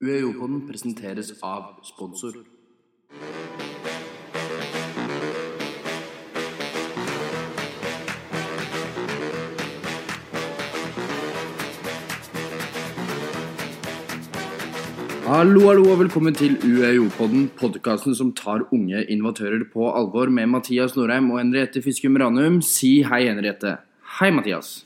UiO-podden presenteres av sponsor. Hallo, hallo, og velkommen til UiO-podden, podkasten som tar unge innovatører på alvor, med Mathias Norheim og Henriette Fiskum Ranum. Si hei, Henriette. Hei, Mathias.